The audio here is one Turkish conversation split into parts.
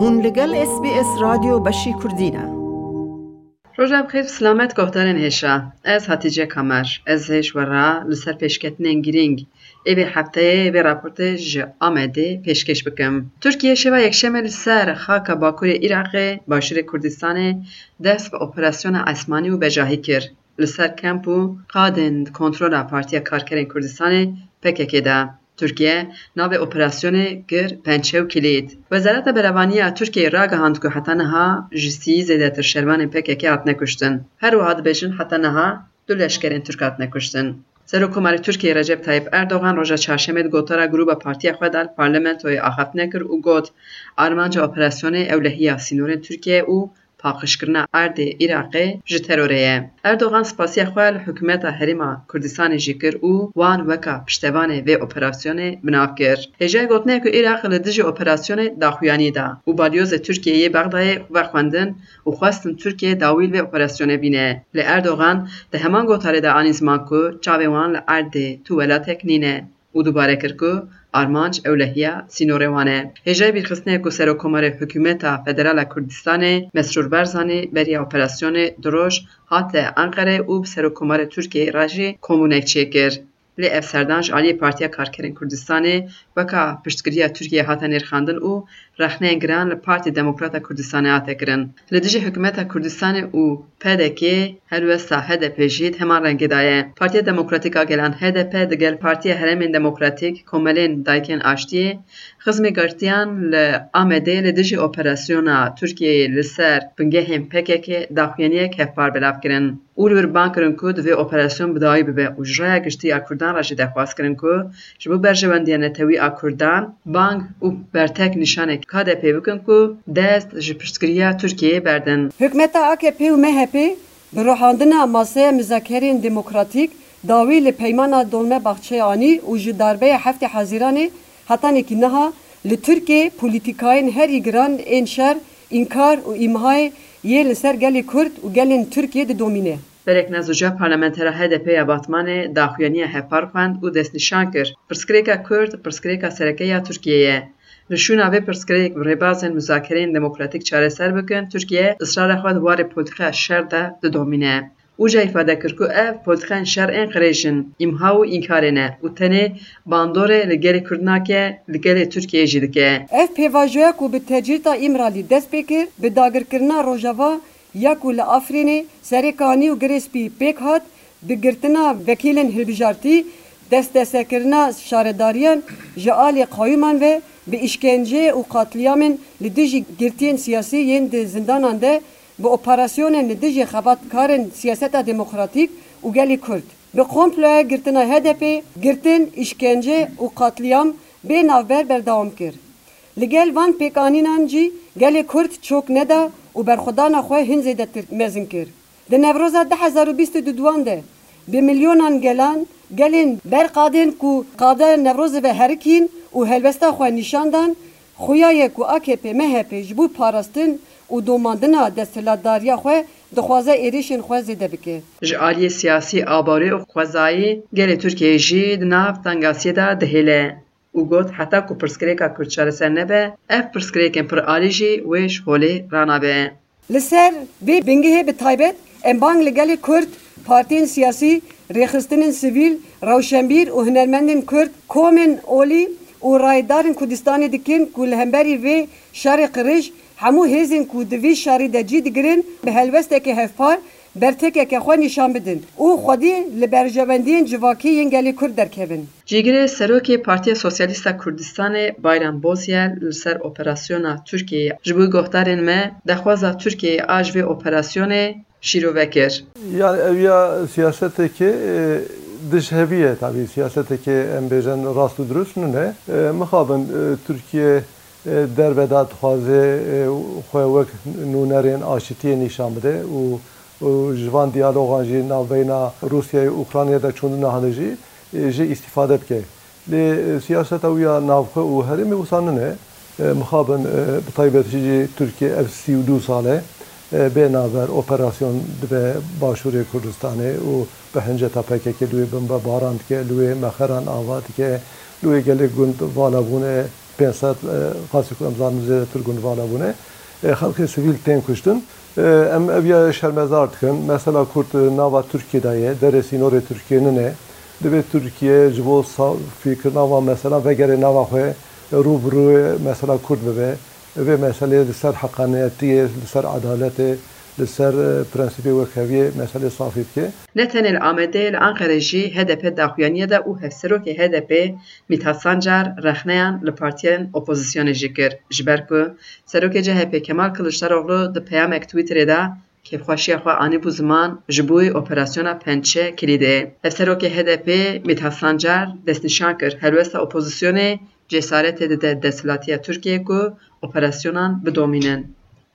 هون لگل اس بی اس رادیو بشی کردینه روژا بخیر سلامت گهدارن هشا از هاتیجه کمر از هش ورا لسر پیشکتنین گرینگ ایوی هفته به راپورت ج آمده پیشکش بکم. ترکیه شوا یک شمل سر خاک باکور عراق باشور کردستان دست به اپراسیون اسمانی و بجاهی کرد لسر کمپ و قادن کنترل پارتیا کارکرین کردستان PKK da. Tirkiye navê operasyonê kir pençew kilît. Wezareta Berevaniya Tirkiyeyê ragihand ku heta niha ji sî zêdetir şervanên PKK hatine. Her wiha dibêjin heta niha du leşkerên Türk hatine kuştin. Serokkomarê Tirkiyeyê Recep Tayyip Erdogan roja çarşemê gotara grûpa partiya xwe de li parlamentoyê got armanca operasyonê ewlehiya sînorên Tirkiye û erdê Iraqê ji terorê ye. Erdogan spasiya xwe li hikûmeta Herêma Kurdistanê jî kir û wan weka piştevanê vê operasyonê binav kir. Hêja gotinê ku Iraq li dijî operasyonê daxuyanî da û balyozê Tirkiyeyê Bexdayê vexwendin û xwestin Tirkiye dawîl vê operasyonê bîne. Lê Erdogan di heman gotarê de anî ziman ku çavê wan li erdê tu welatek nîne ու դուբարե կրկու Արմանջ Էուլեհիա Սինորեվանե հեժեբիր խստնե կուսերո կոմարե հükümeta Ֆեդերալա Քուրդիստանե Մեսրուր Բարզանի վերիա օպերասիոնե դրոշ հատե Անկարե ու սերո կոմարե Թուրքիե ռաժի կոմունեկչիե կեր لی اف سردانج علی پارتیا کارکرین کردستان بکا پشتگیری ترکیه هات نرخاندن او رخنه گران لی دموکرات کردستان هات گران لی دجی حکومت کردستان او پد کی هر و ساحه د پجید رنگی دایه پارتیا دموکراتیک آگلان هدا پد گل پارتیا هرمن دموکراتیک کوملن دایکن اشتی xizmê girtiyan li Amedê li dijî operasyona Tirkiyeyê li ser bingehên PKK daxuyaniyek hevpar belav kirin. û li wir ban kirin ku divê operasyon bi dawî bibe û ji raya giştî ya Kurdan re jî dexwaz kirin ku ji bo berjewendiya netewî a Kurdan bang û bertek nîşanek kade pê bikin ku dest ji piştgiriya Tirkiyeyê berdin. Hikûmeta AKP û MHP bi rohandina masaya müzakerên demokratîk dawî li peymana Dolmebahçeya anî û ji darbeya heftê Hezîranê hetanekî niha li Tirkiye polîtîkayên herî giran ên şer, înkar û îmhayê yê li ser gelê Kurd û gelên Tirkiye didomîne. Berek nezuca parlamentera HDP ya Batmanê daxuyaniya hevpar xwend û destnîşan kir. Pirsgirêka Kurd, pirsgirêka serekeya Tirkiyeyê. Li şûna vê pirsgirêk bi rêbazên müzakereyên demokratîk çareser bikin, Tirkiye ısrara xwe di warê polîtîka şer de didomîne. Şer ên qirêjin, îmha û înkarê ne û tenê bandorê li gelê Kurd nake, li gelê Tirkiyeyê jî dike. Ev pêvajoya ku bi tecrîta İmralî dest pê kir bi dagirkirina Rojava ya ku li Afrînê serêkanî û girêspî pêk hat bi girtina vekîlên hilbijartî desteserkirina şaredariyan ji alê qayûman ve bi işkence û qatliyamên li dijî girtiyên siyasî yên di zindanan de bi operasyonên li dijî xebatkarên siyaseta demokratîk û gelê Kurd. Bi komploya girtina HDP, girtin, işkence û qatliyam bê navber berdewam kir. Li gel van pêkanînan jî gelê Kurd çok neda û berxwedana xwe hin zêdetir mezin kir. Di nevroza 2022 de bi milyonan gelan gelên berqadên ku qada nevrozê ve herikîn û helbesta xwe nîşandan xuya ku AKP MHP ji bo parastin û domandina desthilatdariya xwe dixwaze êrişên xwe zêde bike. Ji aliyê siyasî abarê û xwezayî gelê Tirkiyeyê jî di nav tangasiyê de dihêle. û got heta ku pirsgirêka Kurd çareser nebe, ev pirsgirêkên pir alî jî wê ji holê ranabe. Li ser vê bingehê bi taybet em bang li gelê Kurd partiyên siyasî rêxistinên sivîl, rewşenbîr û hunermendên Kurd komên olî û raydarên Kurdistanê dikin ku li hemberî vê şerê qirêj همو هیزین کو دوی شاری ده جید دگرن به هلوسته که هفپار برتکه خو نشان بدن او خودی لبرجواندین جواکی ینگلی کرد درکبن جیگر سروکی پارتی سوسیالیست کردستان بایران بوزیه لسر اپراسیونا ترکیه جبو گهدارن ما دخوازا ترکیه آجوی اپراسیون شیرو وکر یا اویا سیاست که دش هویه طبیعی. سیاسته که ام بیجن راست و درست نه مخابن ترکیه در بدا تخوازه خوی وک نونرین آشتی نشان بده و جوان دیالوغان جی ناوینا روسیه و اوکرانیا دا چون نهانه جی جی استفاده بکه. لی سیاست اویا ناوخه و هرمی وساننه مخابن بطایبت جی ترکیه اف سی و دو ساله به ناور اپراسیون به باشور کردستانه و به هنجه تپکه که لوی بمبه باراند که لوی مخران آواد که لوی گلی گند والابونه 500 قاسی کو امزان مزیر ترگون وانا بونه خلقی سویل تین کشتن ام اویا شرمزار دکن مثلا کرد ناوا ترکیه دایه درسی نور ترکیه نه دبی ترکیه جبو فکر ناوا مثلا وگر ناوا خواه روبرو مثلا کرد ببه ve mesele ser hakkaniyeti, ser adaleti, لسر پرنسیپی وکویه مثلا صافی که نتن الآمده لأنقره جي HDP داخوانية دا او هفسروك HDP ميتها سانجار رخنيان لپارتيان اپوزيسيون جيكر جبركو سروك CHP كمال كلشتاروغلو دا پیامك تويتر دا کیفخواشی خو آنی بو زمان جبوی اپراسیونا پنچه کلیده افسروک HDP ميتها سانجار دستنشان کر هلوستا اپوزیسیون جسارت ده دستلاتی ترکیه کو اپراسیونان بدومینن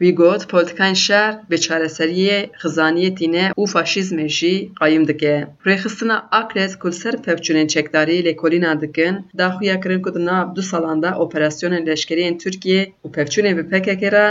وی گوت پولتکان شر به چارسری خزانی دینه او فاشیزم جی قایم دگه. پری خستنا کل سر پفچونین چکداری لیکولین آدگن دا خویا کرن کدنا دو سالانده اوپراسیون لشکری ان ترکیه او پفچونین به گره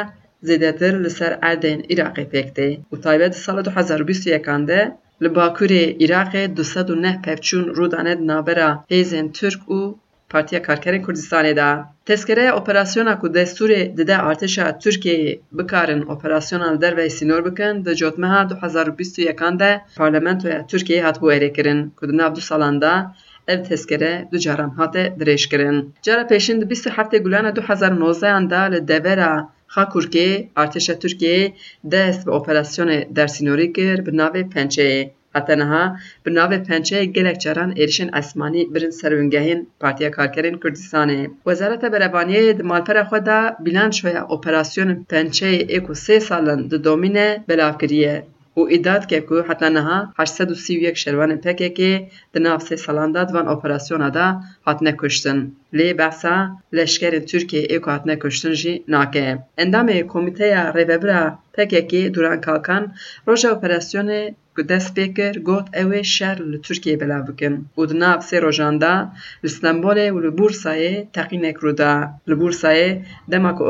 زیده لسر اردن ایراقی پکده. او تایوه دو سال دو حزار و بیستو یکانده لباکوری ایراقی دو سد و نه پفچون رودانه نابرا. هیزین ترک او Partiya Karkerên Kurdistanê da. Tezkereya operasyona ku destûrê dide artêşa Tirkiyeyê bikarin operasyona li derve sînor bikin, di cotmeha 2021 de Parlamentoya Tirkiyeyê hat bû êrêkirin ku di nav du ev tezkere du caran hate dirêjkirin. Cara pêşîn di 27 gulana 2019 da li devera Xakurkê artêşa Tirkiyeyê dest bi operasyonê dersînorî kir bi navê Pençeyê. هتنها به پنچه گلک جران ایرشن اسمانی برین سرونگهین پارتیا کارکرین کردستانه. وزارت بروانی ده مالپر خود ده بیلان شوی اپراسیون پنچه ایکو سه سالن دومینه بلافگریه. Û îdia dike ku heta niha 831 şervanên PKK di nav sê salan de di van operasyona de hatine kuştin. Lê behsa leşkerên Tirkiyeyê ku hatine kuştin jî nake. Endamê Komîteya Rêvebira PKK Duran Kalkan roja operasyonê ku dest pê kir got ew ê şer li Tirkiyeyê belav bikin û di nav sê rojan de li Stenbolê û li Bursayê teqînek rûda. Li Bursayê dema ku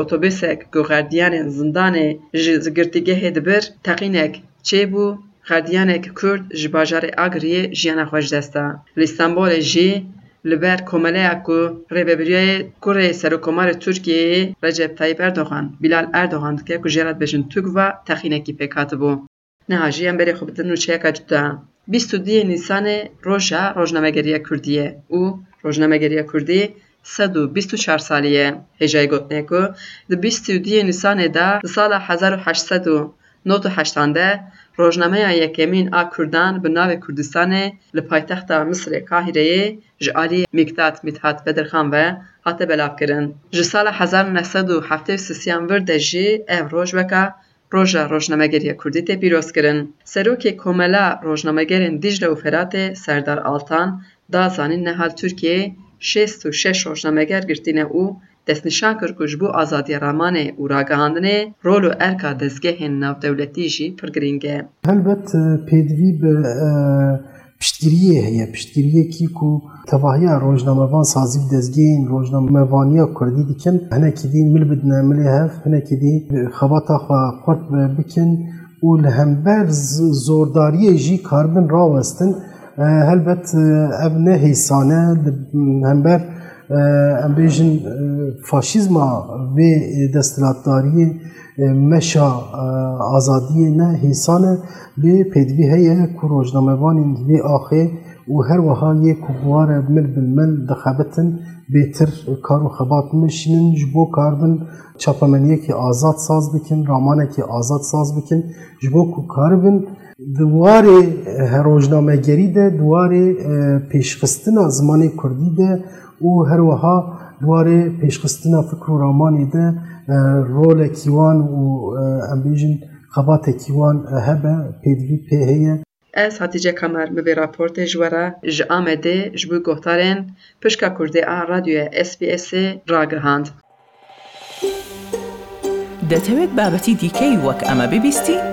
چبو خدیانک کرد ج بازار اگری جیان خوش دستا لیستانبول جی لبر کومله اکو ربیبریه کوره سرکومار ترکیه رجب طایب اردوغان بلال اردوغان که کو جیرات بشن تک و تخینه کی پکات بو نهاجی هم بری خوبتن رو چه کجتا بیستو دیه روشا روشنامه گریه کردیه او روشنامه گریه کردی سد و بیست و چهار سالیه هجای کو ده بیستو دیه ده سال 1800 û heşt û nod û heştan de Rojnameya Yekemîn a Kurdan bi navê Kurdistanê li paytexta Misrê Kahîreyê ji aliyê Miktat Mithat Bedirxan ve hate belavkirin. Ji sala hezar neh sed û heftê û sisiyan vir de jî ev roj weka Roja Rojnamegeriya Kurdî tê pîrozkirin. Serokê Komela Rojnamegerên Dicle û Feratê Serdar Altan da zanîn nehal Tirkiyeyê şêst û şeş rojnameger girtîne û destnîşan kir ku ji bo azadiya ramanê û ragihandinê rol û erka dezgehên navdewletî jî pir giring e. Helbet pêdivî bi piştgiriyê heye piştgiriyekî ku tevahiya rojnamevan sazî bi dezgehên rojnamevaniya Kurdî dikin hinekî dî mil bidine milê hev hinekî dî xebata xwe xurt bikin û li hember zordariyê jî karbin rawestin helbet ev ne hêsane li hember ام بیژن فاشیزما و دستلاتداری مشا آزادی نه هیسانه به پیدوی هیه که روزنامه‌وانین وی آخه و هر وها یک کوبوار مل بالمل دخابتن بهتر کار و خبات مشینن جبو کاردن چاپمنیه که آزاد ساز بکن رامانه که آزاد ساز بکن جبو که کاربن دوار هر روزنامه گری ده دوار پیشخستن زمان کردی ده. او هر وها دوار پیشخستن فکر و رامانی ده رول کیوان و امبیجن خبات کیوان هبه پیدوی پیهیه از حتیجه کمر مبی راپورت جوارا جامه ده جبو گوهتارین پشکا کرده آن راژیو ایس بی ایس را گرهاند ده تاوید بابتی دیکی وک اما بی بیستی؟